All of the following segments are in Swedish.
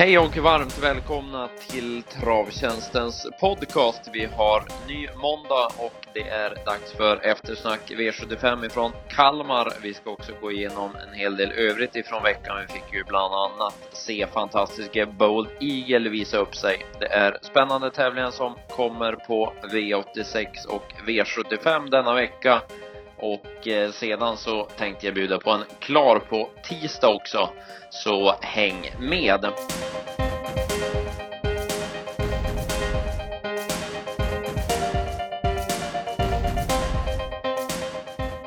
Hej och varmt välkomna till Travtjänstens podcast. Vi har ny måndag och det är dags för eftersnack V75 ifrån Kalmar. Vi ska också gå igenom en hel del övrigt ifrån veckan. Vi fick ju bland annat se fantastiske Bold Eagle visa upp sig. Det är spännande tävlingar som kommer på V86 och V75 denna vecka. Och eh, sedan så tänkte jag bjuda på en klar på tisdag också. Så häng med!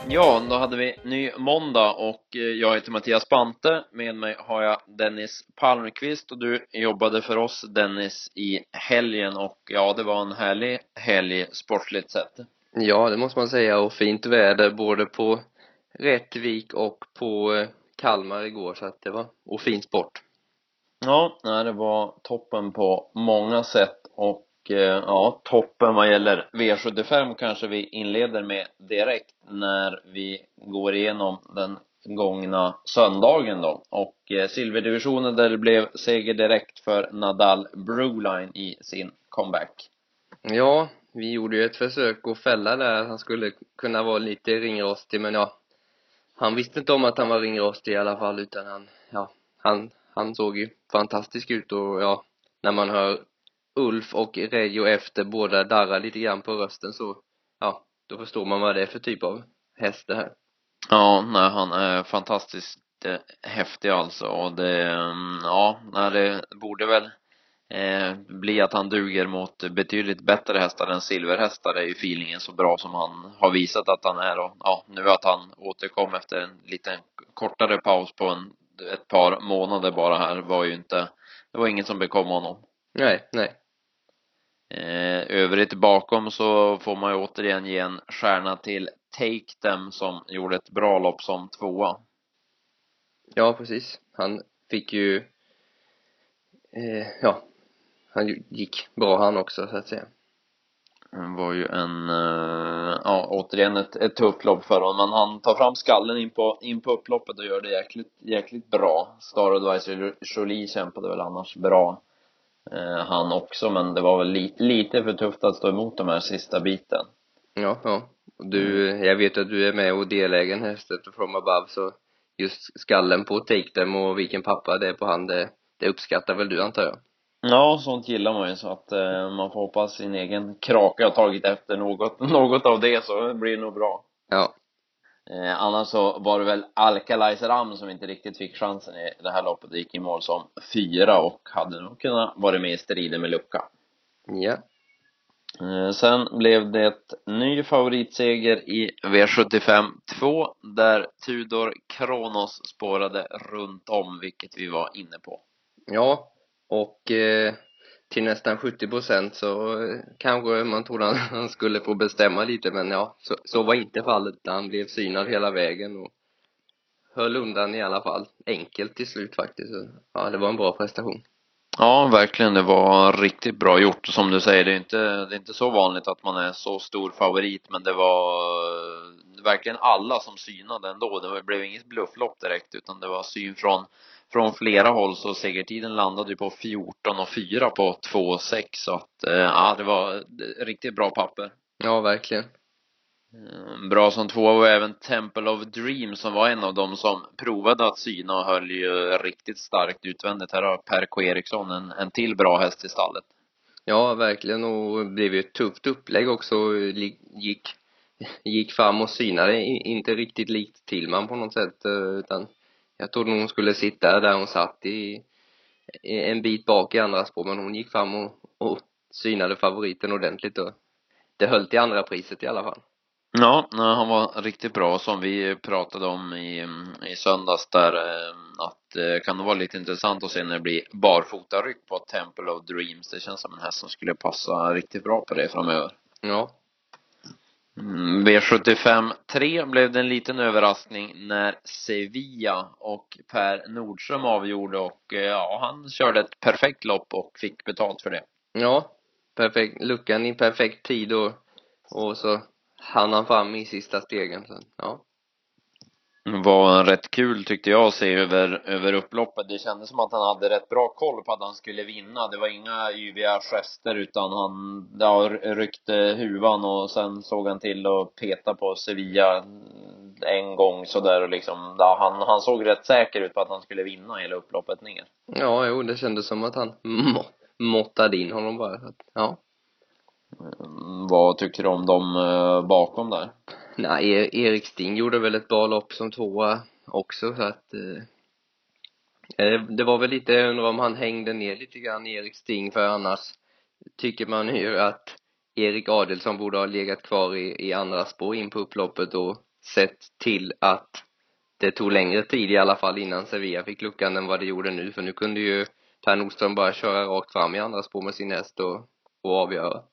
Ja, då hade vi ny måndag och eh, jag heter Mattias Bante. Med mig har jag Dennis Palmqvist och du jobbade för oss Dennis i helgen och ja, det var en härlig helg sportsligt sett. Ja, det måste man säga och fint väder både på Rättvik och på eh, Kalmar igår så att det var, och fin sport. Ja, det var toppen på många sätt och eh, ja, toppen vad gäller V75 kanske vi inleder med direkt när vi går igenom den gångna söndagen då och eh, silverdivisionen där det blev seger direkt för Nadal Broline i sin comeback. Ja, vi gjorde ju ett försök att fälla där, han skulle kunna vara lite ringrostig men ja han visste inte om att han var ringrostig i alla fall utan han, ja, han, han såg ju fantastisk ut och ja, när man hör Ulf och Reijo efter båda darra lite grann på rösten så, ja, då förstår man vad det är för typ av häst det här. Ja, nej, han är fantastiskt eh, häftig alltså och det, mm, ja, nej, det borde väl eh, bli att han duger mot betydligt bättre hästar än silverhästar är ju feelingen så bra som han har visat att han är och ja, nu att han återkom efter en liten kortare paus på en, ett par månader bara här var ju inte, det var inget som bekom honom. Nej, nej. Eh, övrigt bakom så får man ju återigen ge en stjärna till Take Them som gjorde ett bra lopp som tvåa. Ja, precis. Han fick ju eh, ja, han gick bra han också så att säga. Det var ju en, uh, ja återigen ett, ett tufft lopp för honom, men han tar fram skallen in på, in på upploppet och gör det jäkligt, jäkligt bra. Star Advisor Jolie kämpade väl annars bra uh, han också, men det var väl li, lite för tufft att stå emot de här sista biten. Ja, ja. Du, jag vet att du är med och deläger hästet from above, så just skallen på Take Them och vilken pappa det är på han, det, det uppskattar väl du antar jag? Ja, sånt gillar man ju så att eh, man får hoppas sin egen krake har tagit efter något, något av det så blir det nog bra. Ja. Eh, annars så var det väl Alcalais Ram som inte riktigt fick chansen i det här loppet. Det gick i mål som fyra och hade nog kunnat vara med i striden med lucka. Ja. Eh, sen blev det ett ny favoritseger i V75 2 där Tudor Kronos spårade runt om, vilket vi var inne på. Ja, och eh, till nästan 70 procent så eh, kanske man trodde han, han skulle få bestämma lite men ja, så, så var inte fallet. Han blev synad hela vägen och höll undan i alla fall. Enkelt till slut faktiskt. Ja, det var en bra prestation. Ja, verkligen. Det var riktigt bra gjort. Som du säger, det är inte, det är inte så vanligt att man är så stor favorit, men det var eh, verkligen alla som synade ändå. Det blev inget blufflopp direkt, utan det var syn från från flera håll så segertiden landade ju på 14 och 4 på 2 och 6 så att eh, ja, det var riktigt bra papper. Ja, verkligen. Eh, bra som två var även Temple of Dreams som var en av dem som provade att syna och höll ju riktigt starkt utvändigt. Här har Per K Eriksson en, en till bra häst i stallet. Ja, verkligen och det blev ju ett tufft upplägg också. Gick, gick fram och synade inte riktigt likt Tillman på något sätt eh, utan jag trodde hon skulle sitta där hon satt i, en bit bak i andra spår men hon gick fram och, och synade favoriten ordentligt och det höll till andra priset i alla fall. Ja, han var riktigt bra som vi pratade om i, i söndags där eh, att det kan vara lite intressant att se när det blir barfotaryck på Temple of Dreams. Det känns som en häst som skulle passa riktigt bra på det framöver. Ja, Mm, V75 3 blev det en liten överraskning när Sevilla och Per Nordström avgjorde och eh, ja, han körde ett perfekt lopp och fick betalt för det. Ja, perfekt, luckan i perfekt tid och, och så hann han fram i sista stegen så, ja var rätt kul tyckte jag att se över, över upploppet. Det kändes som att han hade rätt bra koll på att han skulle vinna. Det var inga yviga gester utan han ja, ryckte huvan och sen såg han till att peta på Sevilla en gång sådär och liksom, ja, han, han såg rätt säker ut på att han skulle vinna hela upploppet ner. Ja, jo, det kändes som att han må, måttade in honom bara. Ja. Mm, vad tycker du om dem eh, bakom där? Nej, e- Erik Sting gjorde väl ett bra lopp som tvåa också så att eh, eh, det var väl lite, jag undrar om han hängde ner lite grann Erik Sting för annars tycker man ju att Erik Adelsson borde ha legat kvar i, i andra spår in på upploppet och sett till att det tog längre tid i alla fall innan Sevilla fick luckan än vad det gjorde nu för nu kunde ju Per Nordström bara köra rakt fram i andra spår med sin häst och, och avgöra.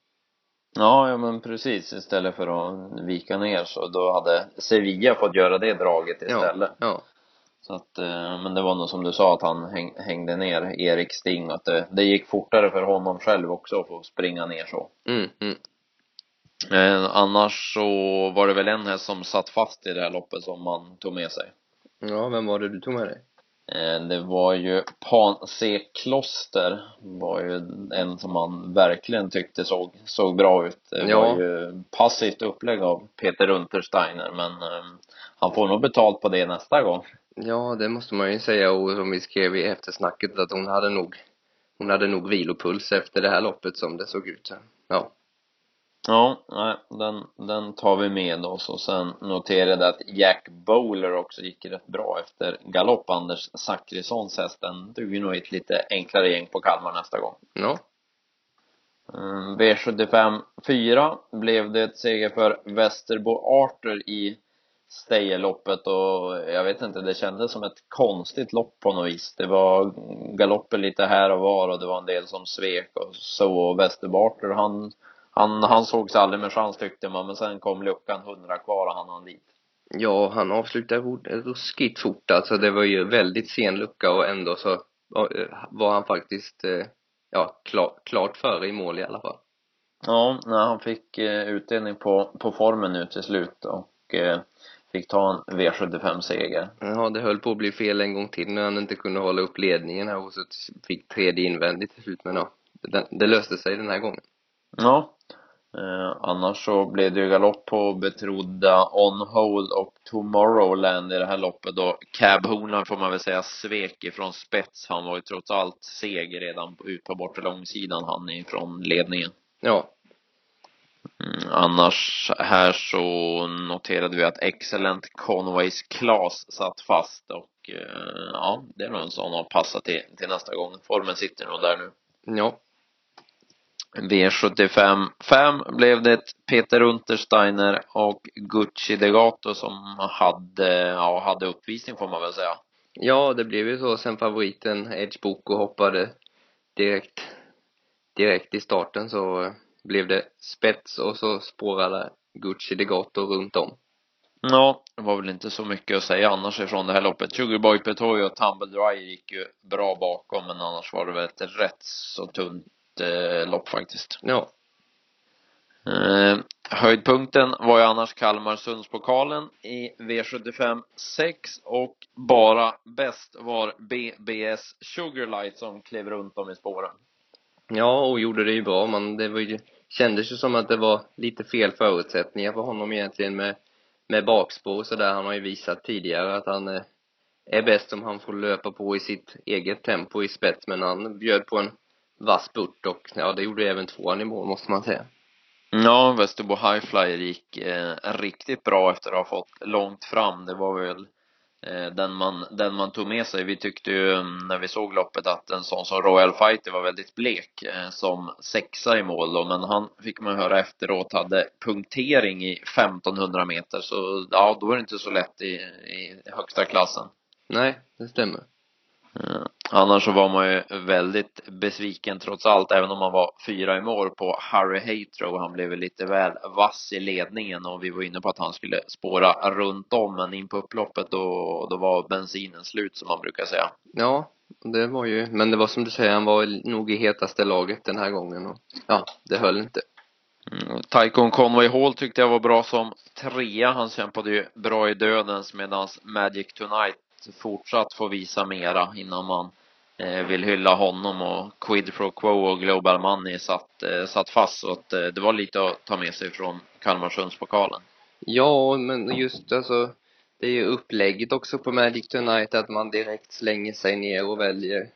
Ja, ja men precis. Istället för att vika ner så då hade Sevilla fått göra det draget istället. Ja, ja. Så att, eh, men det var nog som du sa att han häng, hängde ner Erik Sting att det, det gick fortare för honom själv också att få springa ner så. Mm, mm. Eh, annars så var det väl en häst som satt fast i det här loppet som man tog med sig. Ja, vem var det du tog med dig? Eh, det var ju Pan C. Kloster var ju en som man verkligen tyckte såg, såg bra ut. Det Ja. var ju passivt upplägg av Peter Untersteiner men eh, han får nog betalt på det nästa gång. Ja, det måste man ju säga och som vi skrev i eftersnacket att hon hade nog hon hade nog vilopuls efter det här loppet som det såg ut. Ja. Ja, nej, den, den tar vi med oss och sen noterade att Jack Bowler också gick rätt bra efter galopp. Anders Zachrissons häst, den duger nog i ett lite enklare gäng på Kalmar nästa gång. Ja. Mm, V75 4 blev det ett seger för Västerbo Arter i Stayerloppet och jag vet inte, det kändes som ett konstigt lopp på något vis. Det var galopper lite här och var och det var en del som svek och så och Västerbo Arter han, han, han sågs aldrig med chans tyckte man men sen kom luckan 100 kvar och han hann dit. Ja, han avslutade ruskigt fort alltså. Det var ju väldigt sen lucka och ändå så var han faktiskt, eh, ja, klar, klart före i mål i alla fall. Ja, nej, han fick eh, utdelning på, på formen nu till slut och eh, fick ta en V75-seger. Ja, det höll på att bli fel en gång till när han inte kunde hålla upp ledningen här och så fick tredje invändigt till slut men ja, det, det löste sig den här gången. Ja. Eh, annars så blev det ju galopp på betrodda On Hold och Tomorrowland i det här loppet då. Cab Hornar får man väl säga svek ifrån spets. Han var ju trots allt seg redan ut på bortre långsidan han ifrån ledningen. Ja, Mm, annars här så noterade vi att Excellent Conways Class satt fast och eh, ja, det är nog en sån att passa till, till nästa gång. Formen sitter nog där nu. ja, V75 5 blev det Peter Untersteiner och Gucci Degato som hade, ja, hade uppvisning får man väl säga. Ja, det blev ju så sen favoriten Edge Boko hoppade direkt, direkt i starten så blev det spets och så spårade Gucci Degato runt om. Ja, det var väl inte så mycket att säga annars ifrån det här loppet. Sugarboy Petoy och Tumble Dry gick ju bra bakom men annars var det väl ett rätt så tunt eh, lopp faktiskt. Ja, Eh, höjdpunkten var ju annars Kalmar-Sundspokalen i V75 6 och bara bäst var BBS Sugarlight som klev runt om i spåren. ja och gjorde det ju bra men det var ju, kändes ju som att det var lite fel förutsättningar för honom egentligen med, med bakspår och sådär. Han har ju visat tidigare att han eh, är bäst om han får löpa på i sitt eget tempo i spets men han bjöd på en vass spurt och ja, det gjorde även tvåan i mål måste man säga. Ja, Västerbo Highflyer gick eh, riktigt bra efter att ha fått långt fram. Det var väl eh, den, man, den man tog med sig. Vi tyckte ju mm, när vi såg loppet att en sån som Royal Fighter var väldigt blek eh, som sexa i mål då, men han fick man höra efteråt hade punktering i 1500 meter så ja, då var det inte så lätt i, i högsta klassen. Nej, det stämmer. Eh, Annars så var man ju väldigt besviken trots allt, även om man var fyra i mål på Harry Haytrow. Han blev lite väl vass i ledningen och vi var inne på att han skulle spåra runt om, men in på upploppet då, då var bensinen slut som man brukar säga. Ja, det var ju, men det var som du säger, han var nog i hetaste laget den här gången och ja, det höll inte. Mm, Tycoon Conway Hall tyckte jag var bra som trea. Han kämpade ju bra i dödens medan Magic Tonight fortsatt få visa mera innan man eh, vill hylla honom och Quid Pro Quo och Global Money satt, eh, satt fast så att eh, det var lite att ta med sig från Kalmarsundspokalen. Ja, men just alltså det är ju upplägget också på Magic Tonight att man direkt slänger sig ner och väljer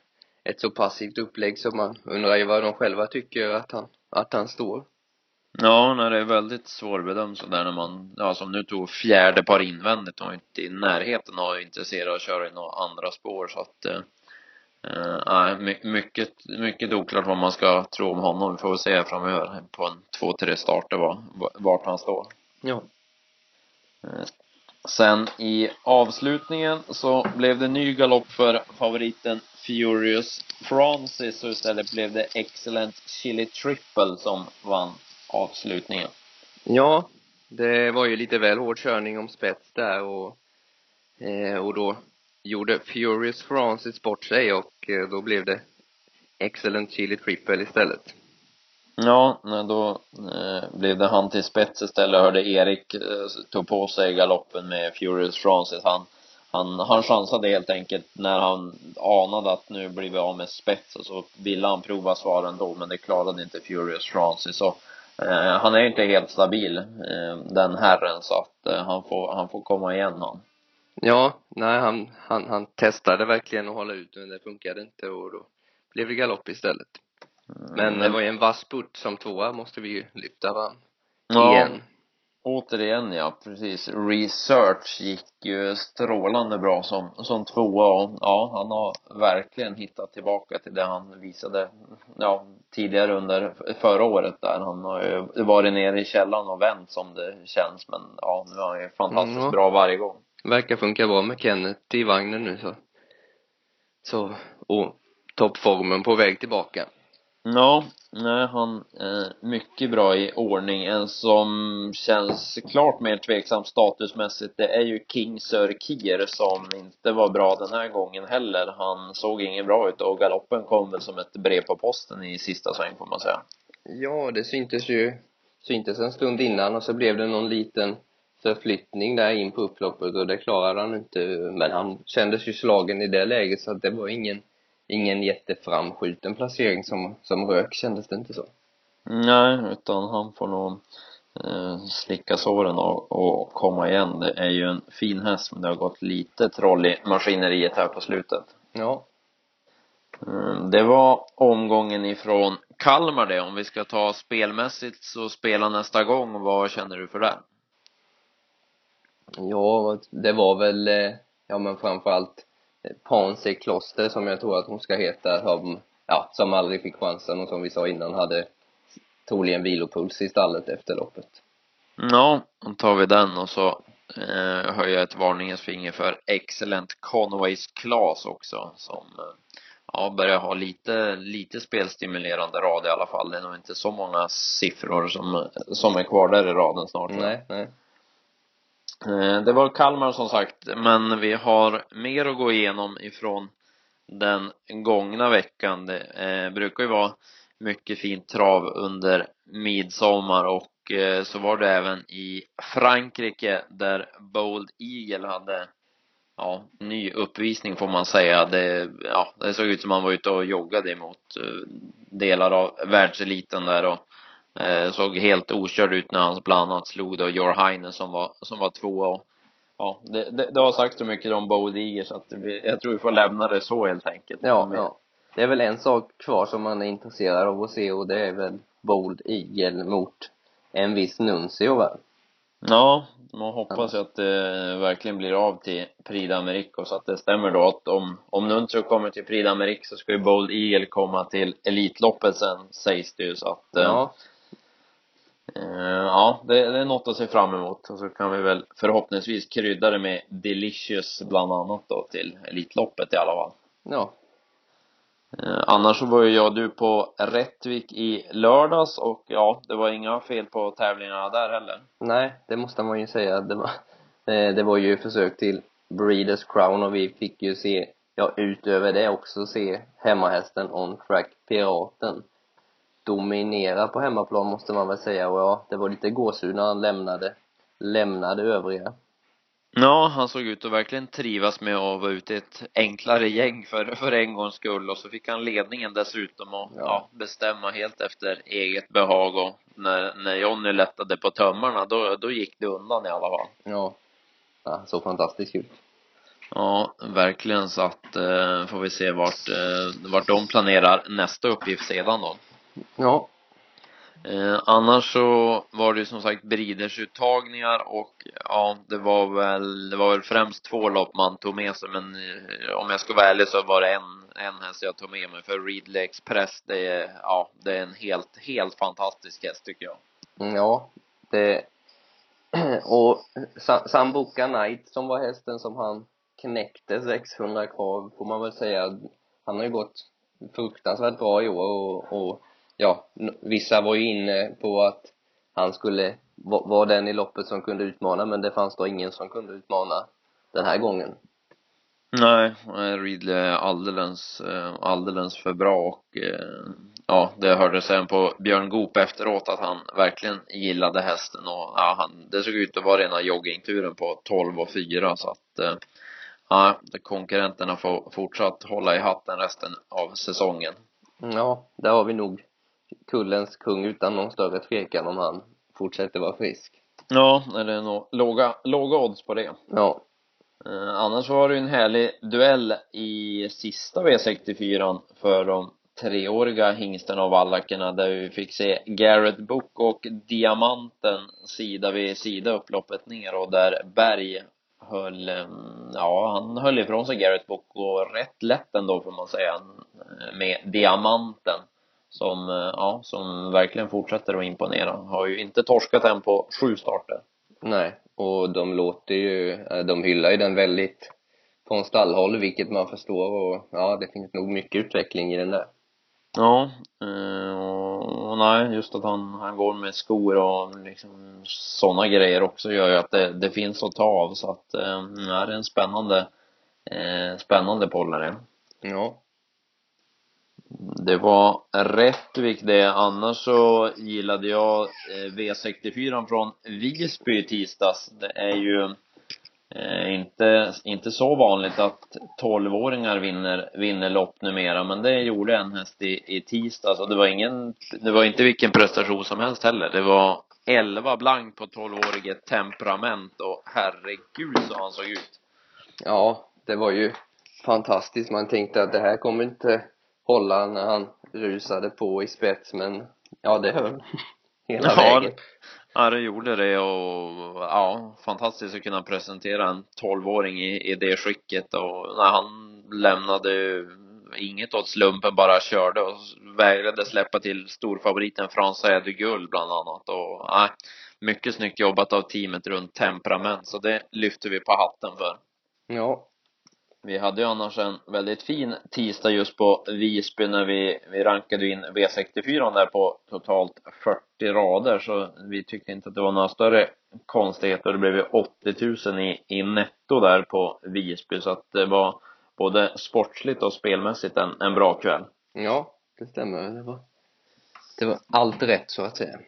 ett så passivt upplägg som man undrar ju vad de själva tycker att han, att han står. Ja, nej, det är väldigt svårbedömt sådär när man, ja som nu tog fjärde par invändigt och inte i närheten av intresserad av att köra i några andra spår så att eh, eh mycket, mycket oklart vad man ska tro om honom. Vi får väl se framöver på en två, tre starter vad, vart han står. Ja. Eh, sen i avslutningen så blev det ny galopp för favoriten Furious Francis och istället blev det Excellent Chili Triple som vann avslutningen. Ja, det var ju lite väl hård körning om spets där och, eh, och då gjorde Furious Francis bort sig och eh, då blev det Excellent Chili Triple istället. Ja, då eh, blev det han till spets istället. Hörde Erik tog på sig galoppen med Furious Francis. Han, han, han chansade helt enkelt när han anade att nu blir vi av med spets och så ville han prova svaren då, men det klarade inte Furious Francis. Så Eh, han är inte helt stabil, eh, den herren, så att eh, han får, han får komma igen han. Ja, nej han, han, han testade verkligen att hålla ut men det funkade inte och då blev det galopp istället. Mm. Men det var ju en vass putt som tvåa måste vi ju lyfta fram. Ja. Igen. Återigen ja, precis. Research gick ju strålande bra som, som tvåa och ja, han har verkligen hittat tillbaka till det han visade, ja, tidigare under förra året där. Han har ju varit nere i källan och vänt som det känns, men ja, nu är han ju fantastiskt mm, bra varje gång. Verkar funka bra med Kenneth i vagnen nu så. Så, och toppformen på väg tillbaka. Ja, nej, han är mycket bra i ordning. En som känns klart mer tveksam statusmässigt, det är ju King Sir Kier som inte var bra den här gången heller. Han såg ingen bra ut och galoppen kom väl som ett brev på posten i sista sväng får man säga. Ja, det syntes ju, syntes en stund innan och så blev det någon liten förflyttning där in på upploppet och det klarade han inte. Men han kändes ju slagen i det läget så att det var ingen ingen jätteframskjuten placering som, som rök kändes det inte så. Nej, utan han får nog eh, slicka såren och, och komma igen. Det är ju en fin häst men det har gått lite troll i maskineriet här på slutet. Ja. Mm, det var omgången ifrån Kalmar det. Om vi ska ta spelmässigt så spela nästa gång. Vad känner du för det? Ja, det var väl, eh, ja men framförallt Panse Kloster som jag tror att hon ska heta som, ja, som aldrig fick chansen och som vi sa innan hade troligen vilopuls i stallet efter loppet. Ja, då tar vi den och så eh, höjer jag ett varningens finger för Excellent Conways Class också som eh, ja, börjar ha lite, lite spelstimulerande rad i alla fall. Det är nog inte så många siffror som, som är kvar där i raden snart. Nej, nej. Eh, det var Kalmar som sagt, men vi har mer att gå igenom ifrån den gångna veckan. Det eh, brukar ju vara mycket fint trav under midsommar och eh, så var det även i Frankrike där Bold Eagle hade ja, ny uppvisning får man säga. Det, ja, det såg ut som han var ute och joggade emot eh, delar av världseliten där och Eh, såg helt okörd ut när han bland annat slog då Jorhainen som var, som var tvåa och ja, det, det, det har sagt så mycket om Bo Diger så att vi, jag tror vi får lämna det så helt enkelt. Ja, ja. Det är väl en sak kvar som man är intresserad av att se och det är väl Bold Eagle mot en viss Nuncio va? Ja, man hoppas ju att det verkligen blir av till Prix d'Amérique så att det stämmer då att om, om Nuncio kommer till Prix d'Amérique så ska ju Bold Eagle komma till Elitloppet sen sägs det ju så att ja. Eh, Eh, ja, det, det är något att se fram emot och så kan vi väl förhoppningsvis krydda det med Delicious bland annat då till Elitloppet i alla fall. Ja. Eh, annars så var ju jag du på Rättvik i lördags och ja, det var inga fel på tävlingarna där heller. Nej, det måste man ju säga. Det var, eh, det var ju försök till Breeders Crown och vi fick ju se, ja utöver det också se hemmahästen On Track Piraten dominera på hemmaplan måste man väl säga och ja, det var lite gåshud när han lämnade, lämnade övriga. Ja, han såg ut att verkligen trivas med att vara ute i ett enklare gäng för, för en gångs skull och så fick han ledningen dessutom och ja. ja bestämma helt efter eget behag och när, när Jonny lättade på tömmarna då, då gick det undan i alla fall. Ja, ja så fantastiskt ut. Ja, verkligen så att eh, får vi se vart, eh, vart de planerar nästa uppgift sedan då. Ja. Eh, annars så var det ju som sagt bridersuttagningar och ja, det var väl, det var väl främst två lopp man tog med sig men eh, om jag ska vara ärlig så var det en, en häst jag tog med mig för Ridley Express, det är, ja, det är en helt, helt fantastisk häst tycker jag. Mm, ja, det och Sambuca Knight som var hästen som han knäckte 600 krav får man väl säga. Han har ju gått fruktansvärt bra i år och, och ja, vissa var ju inne på att han skulle vara den i loppet som kunde utmana men det fanns då ingen som kunde utmana den här gången. Nej, Ridley är alldeles, eh, alldeles för bra och eh, ja, det hördes sen på Björn Goop efteråt att han verkligen gillade hästen och ja, han, det såg ut att vara rena joggingturen på 12 och 4 så att eh, ja, konkurrenterna får fortsatt hålla i hatten resten av säsongen. Ja, där har vi nog kullens kung utan någon större tvekan om han fortsätter vara frisk. Ja, det är nog låga, låga odds på det. Ja. Eh, annars var det ju en härlig duell i sista V64 för de treåriga hingstarna och vallakerna där vi fick se Garrett Book och Diamanten sida vid sida upploppet ner och där Berg höll, ja, han höll ifrån sig Garrett Book och rätt lätt ändå får man säga med Diamanten som, ja, som verkligen fortsätter att imponera. Har ju inte torskat än på sju starter. Nej, och de låter ju, de hyllar ju den väldigt från stallhåll, vilket man förstår och ja, det finns nog mycket utveckling i den där. Ja, eh, och, och nej, just att han, han går med skor och liksom sådana grejer också gör ju att det, det finns att ta av så att, eh, det är en spännande, eh, spännande pollare. Ja. Det var Rättvik det, annars så gillade jag eh, V64 från Visby i tisdags. Det är ju eh, inte, inte så vanligt att 12-åringar vinner, vinner lopp numera, men det gjorde en häst i, i tisdags och det var ingen, det var inte vilken prestation som helst heller. Det var 11 blank på 12-årige temperament och herregud så han såg ut. Ja, det var ju fantastiskt. Man tänkte att det här kommer inte hålla när han rusade på i spets, men ja, det höll hela ja, vägen. Ja, det gjorde det och ja, fantastiskt att kunna presentera en tolvåring i, i det skicket och när han lämnade inget åt slumpen, bara körde och vägrade släppa till storfavoriten François de Gull bland annat och ja, mycket snyggt jobbat av teamet runt temperament så det lyfter vi på hatten för. Ja, vi hade ju annars en väldigt fin tisdag just på Visby när vi, vi rankade in V64 där på totalt 40 rader så vi tyckte inte att det var några större konstigheter. Det blev ju 80 000 i, i netto där på Visby så att det var både sportsligt och spelmässigt en, en bra kväll. Ja, det stämmer. Det var, det var allt rätt så att säga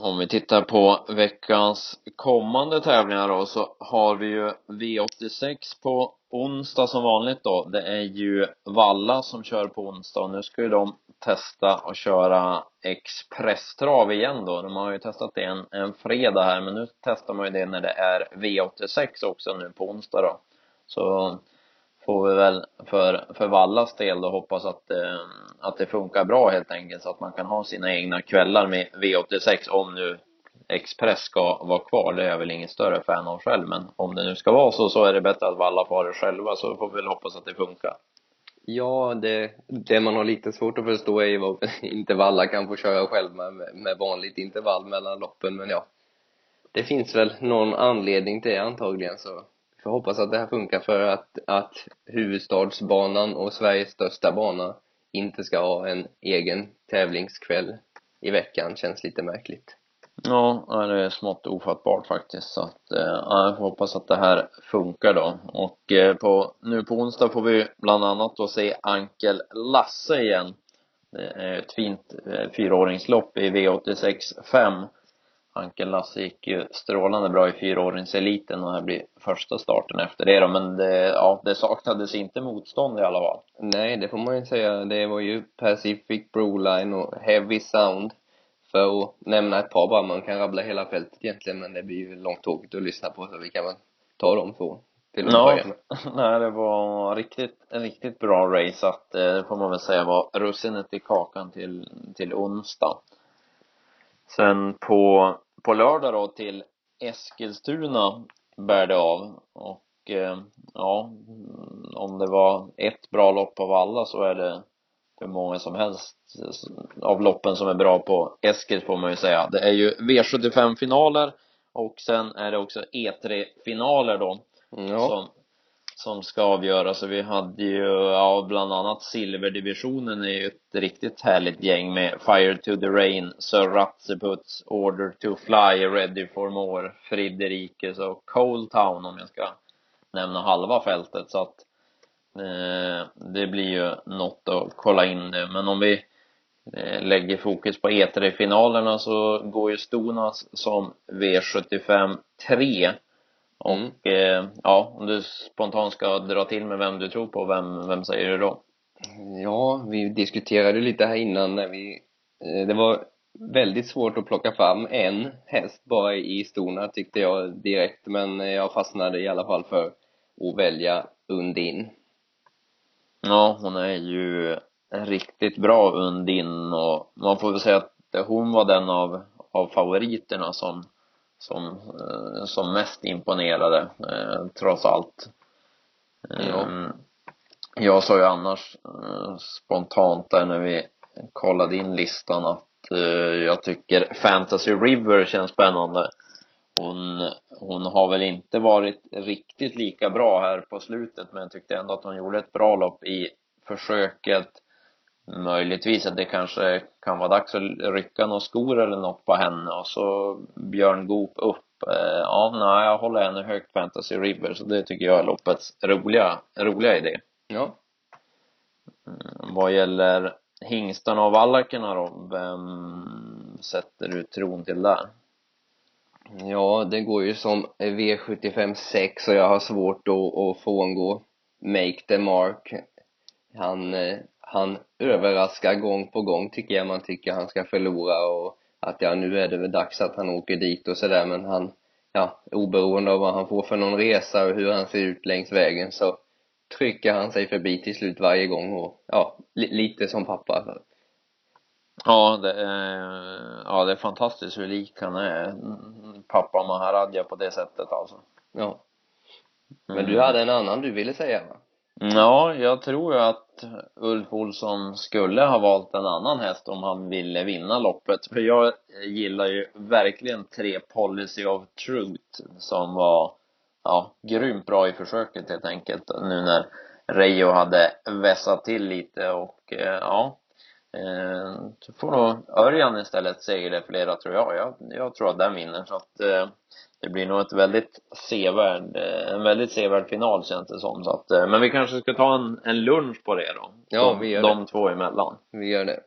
om vi tittar på veckans kommande tävlingar då så har vi ju V86 på onsdag som vanligt då. Det är ju Valla som kör på onsdag och nu ska ju de testa att köra expresstrav igen då. De har ju testat det en, en fredag här men nu testar man ju det när det är V86 också nu på onsdag då. Så får vi väl för, för Vallas del då hoppas att, eh, att det funkar bra helt enkelt så att man kan ha sina egna kvällar med V86 om nu Express ska vara kvar. Det är jag väl ingen större fan av själv men om det nu ska vara så så är det bättre att Valla får det själva så får vi väl hoppas att det funkar. Ja, det, det man har lite svårt att förstå är ju vad intervalla kan få köra själv med, med vanligt intervall mellan loppen men ja det finns väl någon anledning till det antagligen så får hoppas att det här funkar för att, att huvudstadsbanan och Sveriges största bana inte ska ha en egen tävlingskväll i veckan känns lite märkligt. Ja, det är smått ofattbart faktiskt så att eh, ja, jag får hoppas att det här funkar då och eh, på, nu på onsdag får vi bland annat då se Ankel Lasse igen Det är ett fint eh, fyraåringslopp i V86 5. Ankel Lasse gick ju strålande bra i fyraåringseliten och här blir första starten efter det då. Men det, ja, det saknades inte motstånd i alla fall. Nej, det får man ju säga. Det var ju Pacific Broline och Heavy Sound. För att nämna ett par bara, man kan rabbla hela fältet egentligen men det blir ju långt tråkigt att lyssna på så vi kan väl ta dem två till att Ja. Nej, det var riktigt, en riktigt bra race att eh, det får man väl säga var russinet i kakan till, till onsdag. Sen på, på lördag då till Eskilstuna bär det av och eh, ja, om det var ett bra lopp av alla så är det hur många som helst av loppen som är bra på Eskil får man ju säga. Det är ju V75 finaler och sen är det också E3 finaler då Ja, som, som ska avgöras. Så vi hade ju, ja, bland annat silverdivisionen är ju ett riktigt härligt gäng med Fire to the Rain, Sir Ratseputs, Order to Fly, Ready for More, Friderikes och Cold Town om jag ska nämna halva fältet. Så att eh, det blir ju något att kolla in det. Men om vi eh, lägger fokus på E3-finalerna så går ju Stonas som V75 3 och eh, ja, om du spontant ska dra till med vem du tror på, vem, vem säger du då? ja, vi diskuterade lite här innan när vi eh, det var väldigt svårt att plocka fram en häst bara i Stona tyckte jag direkt men jag fastnade i alla fall för att välja Undin. Ja, hon är ju riktigt bra Undin och man får väl säga att hon var den av, av favoriterna som, som, eh, som mest imponerade, eh, trots allt. Ja. Eh, Jag sa ju annars eh, spontant där när vi kollade in listan att jag tycker Fantasy River känns spännande. Hon, hon har väl inte varit riktigt lika bra här på slutet men jag tyckte ändå att hon gjorde ett bra lopp i försöket. Möjligtvis att det kanske kan vara dags att rycka några skor eller något på henne och så Björn Goop upp. Eh, Ja, nej, jag håller henne högt Fantasy River så det tycker jag är loppets roliga, roliga idé. Ja, Vad gäller hingstarna och vallakerna då, vem sätter du tron till där? ja det går ju som V75 6 och jag har svårt att, att frångå Make the Mark. Han, eh, han överraskar gång på gång tycker jag man tycker han ska förlora och att ja nu är det väl dags att han åker dit och sådär men han ja oberoende av vad han får för någon resa och hur han ser ut längs vägen så trycker han sig förbi till slut varje gång och ja li, lite som pappa Ja, det är, ja, det är fantastiskt hur lik han är. Pappa Maharadja på det sättet alltså. ja men du hade en annan du ville säga va? Ja, jag tror ju att Ulf Olsson skulle ha valt en annan häst om han ville vinna loppet. För jag gillar ju verkligen tre Policy of Truth som var, ja, grymt bra i försöket helt enkelt. Nu när Reijo hade vässat till lite och, eh, ja. Eh, så får nog Örjan istället säga flera tror jag. jag. Jag tror att den vinner så att eh, det blir nog ett väldigt sevärd, eh, en väldigt sevärd final känns det som så att, eh, men vi kanske ska ta en, en lunch på det då. Ja, de, vi gör De två emellan. Vi gör det.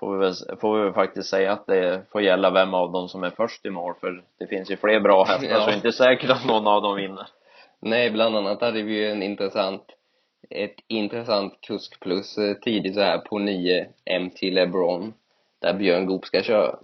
Får vi väl, får vi väl faktiskt säga att det får gälla vem av dem som är först i mål för det finns ju fler bra hästar Ja. så det är inte säkert att någon av dem vinner. Nej, bland annat hade vi ju en intressant, ett intressant kusk plus eh, tidigt så här på 9 MT LeBron, där Björn Goop ska köra.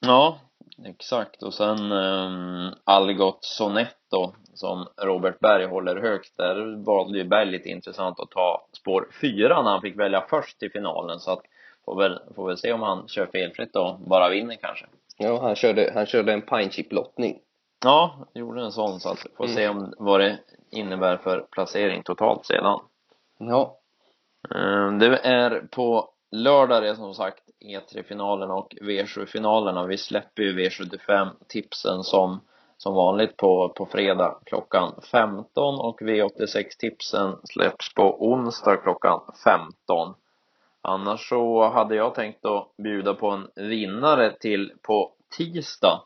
Ja, exakt. Och sen um, Algot Sonetto som Robert Berg håller högt. Där valde ju Berg lite intressant att ta spår fyra när han fick välja först i finalen. Så att får väl, får väl se om han kör felfritt och bara vinner kanske. Ja, han körde, han körde en pine chip lottning. Ja, gjorde en sån så att får se om vad det innebär för placering totalt sedan. Ja, Ehm, Det är på lördag det som sagt E3-finalen och V7-finalerna. Vi släpper ju V75-tipsen som, som vanligt på, på fredag klockan 15 och V86-tipsen släpps på onsdag klockan 15. Annars så hade jag tänkt att bjuda på en vinnare till på tisdag.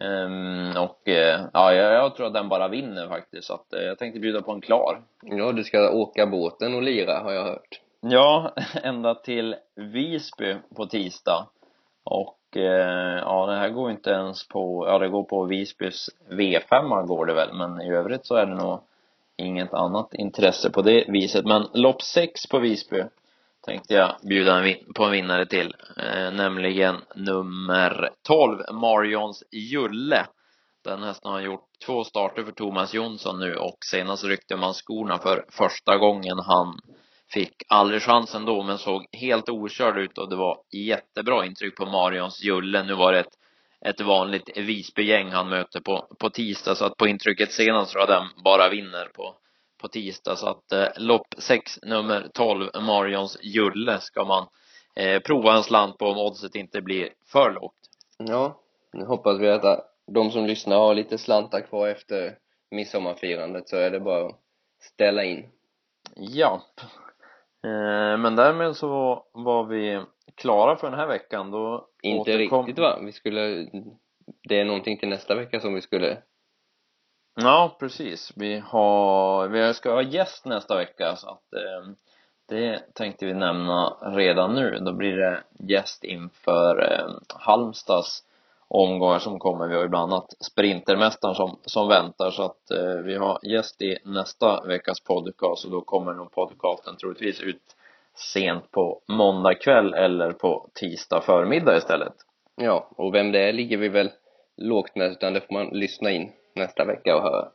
Um, och uh, ja, jag, jag tror att den bara vinner faktiskt. Så att, uh, jag tänkte bjuda på en klar. ja du ska åka båten och lira har jag hört. Ja, ända till Visby på tisdag. Och eh, ja, det här går inte ens på, ja det går på Visbys V5 går det väl, men i övrigt så är det nog inget annat intresse på det viset. Men lopp 6 på Visby tänkte jag bjuda en vin på en vinnare till, eh, nämligen nummer 12, Marions Julle. Den hästen har gjort två starter för Thomas Jonsson nu och senast ryckte man skorna för första gången han fick aldrig chansen då men såg helt okörd ut och det var jättebra intryck på Marions Julle. Nu var det ett, ett vanligt Visbygäng han möter på, på tisdag så att på intrycket senast tror jag den bara vinner på, på tisdag så att eh, lopp 6 nummer 12 Marions Julle ska man eh, prova en slant på om oddset inte blir för lågt. Ja, nu hoppas vi att de som lyssnar har lite slantar kvar efter midsommarfirandet så är det bara att ställa in. Ja. Eh, men därmed så var vi klara för den här veckan. Då Inte återkom... riktigt va? Vi skulle, det är någonting till nästa vecka som vi skulle Ja, precis. Vi har, vi ska ha gäst nästa vecka så att eh, det tänkte vi nämna redan nu. Då blir det gäst inför eh, Halmstads omgångar som kommer. Vi har ju bland annat Sprintermästaren som, som väntar så att eh, vi har gäst i nästa veckas podcast och då kommer nog podcasten troligtvis ut sent på måndag kväll eller på tisdag förmiddag istället. Ja, och vem det är ligger vi väl lågt med utan det får man lyssna in nästa vecka och höra.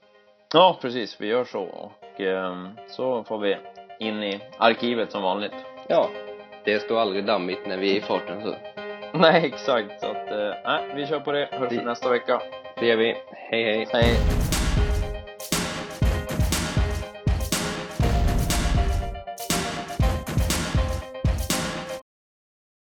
Ja, precis, vi gör så och eh, så får vi in i arkivet som vanligt. Ja, det står aldrig dammigt när vi är i farten så. Nej, exakt. Så att, eh, nej, vi kör på det. Hörs vi nästa vecka. Det gör vi. Hej, hej. Hej.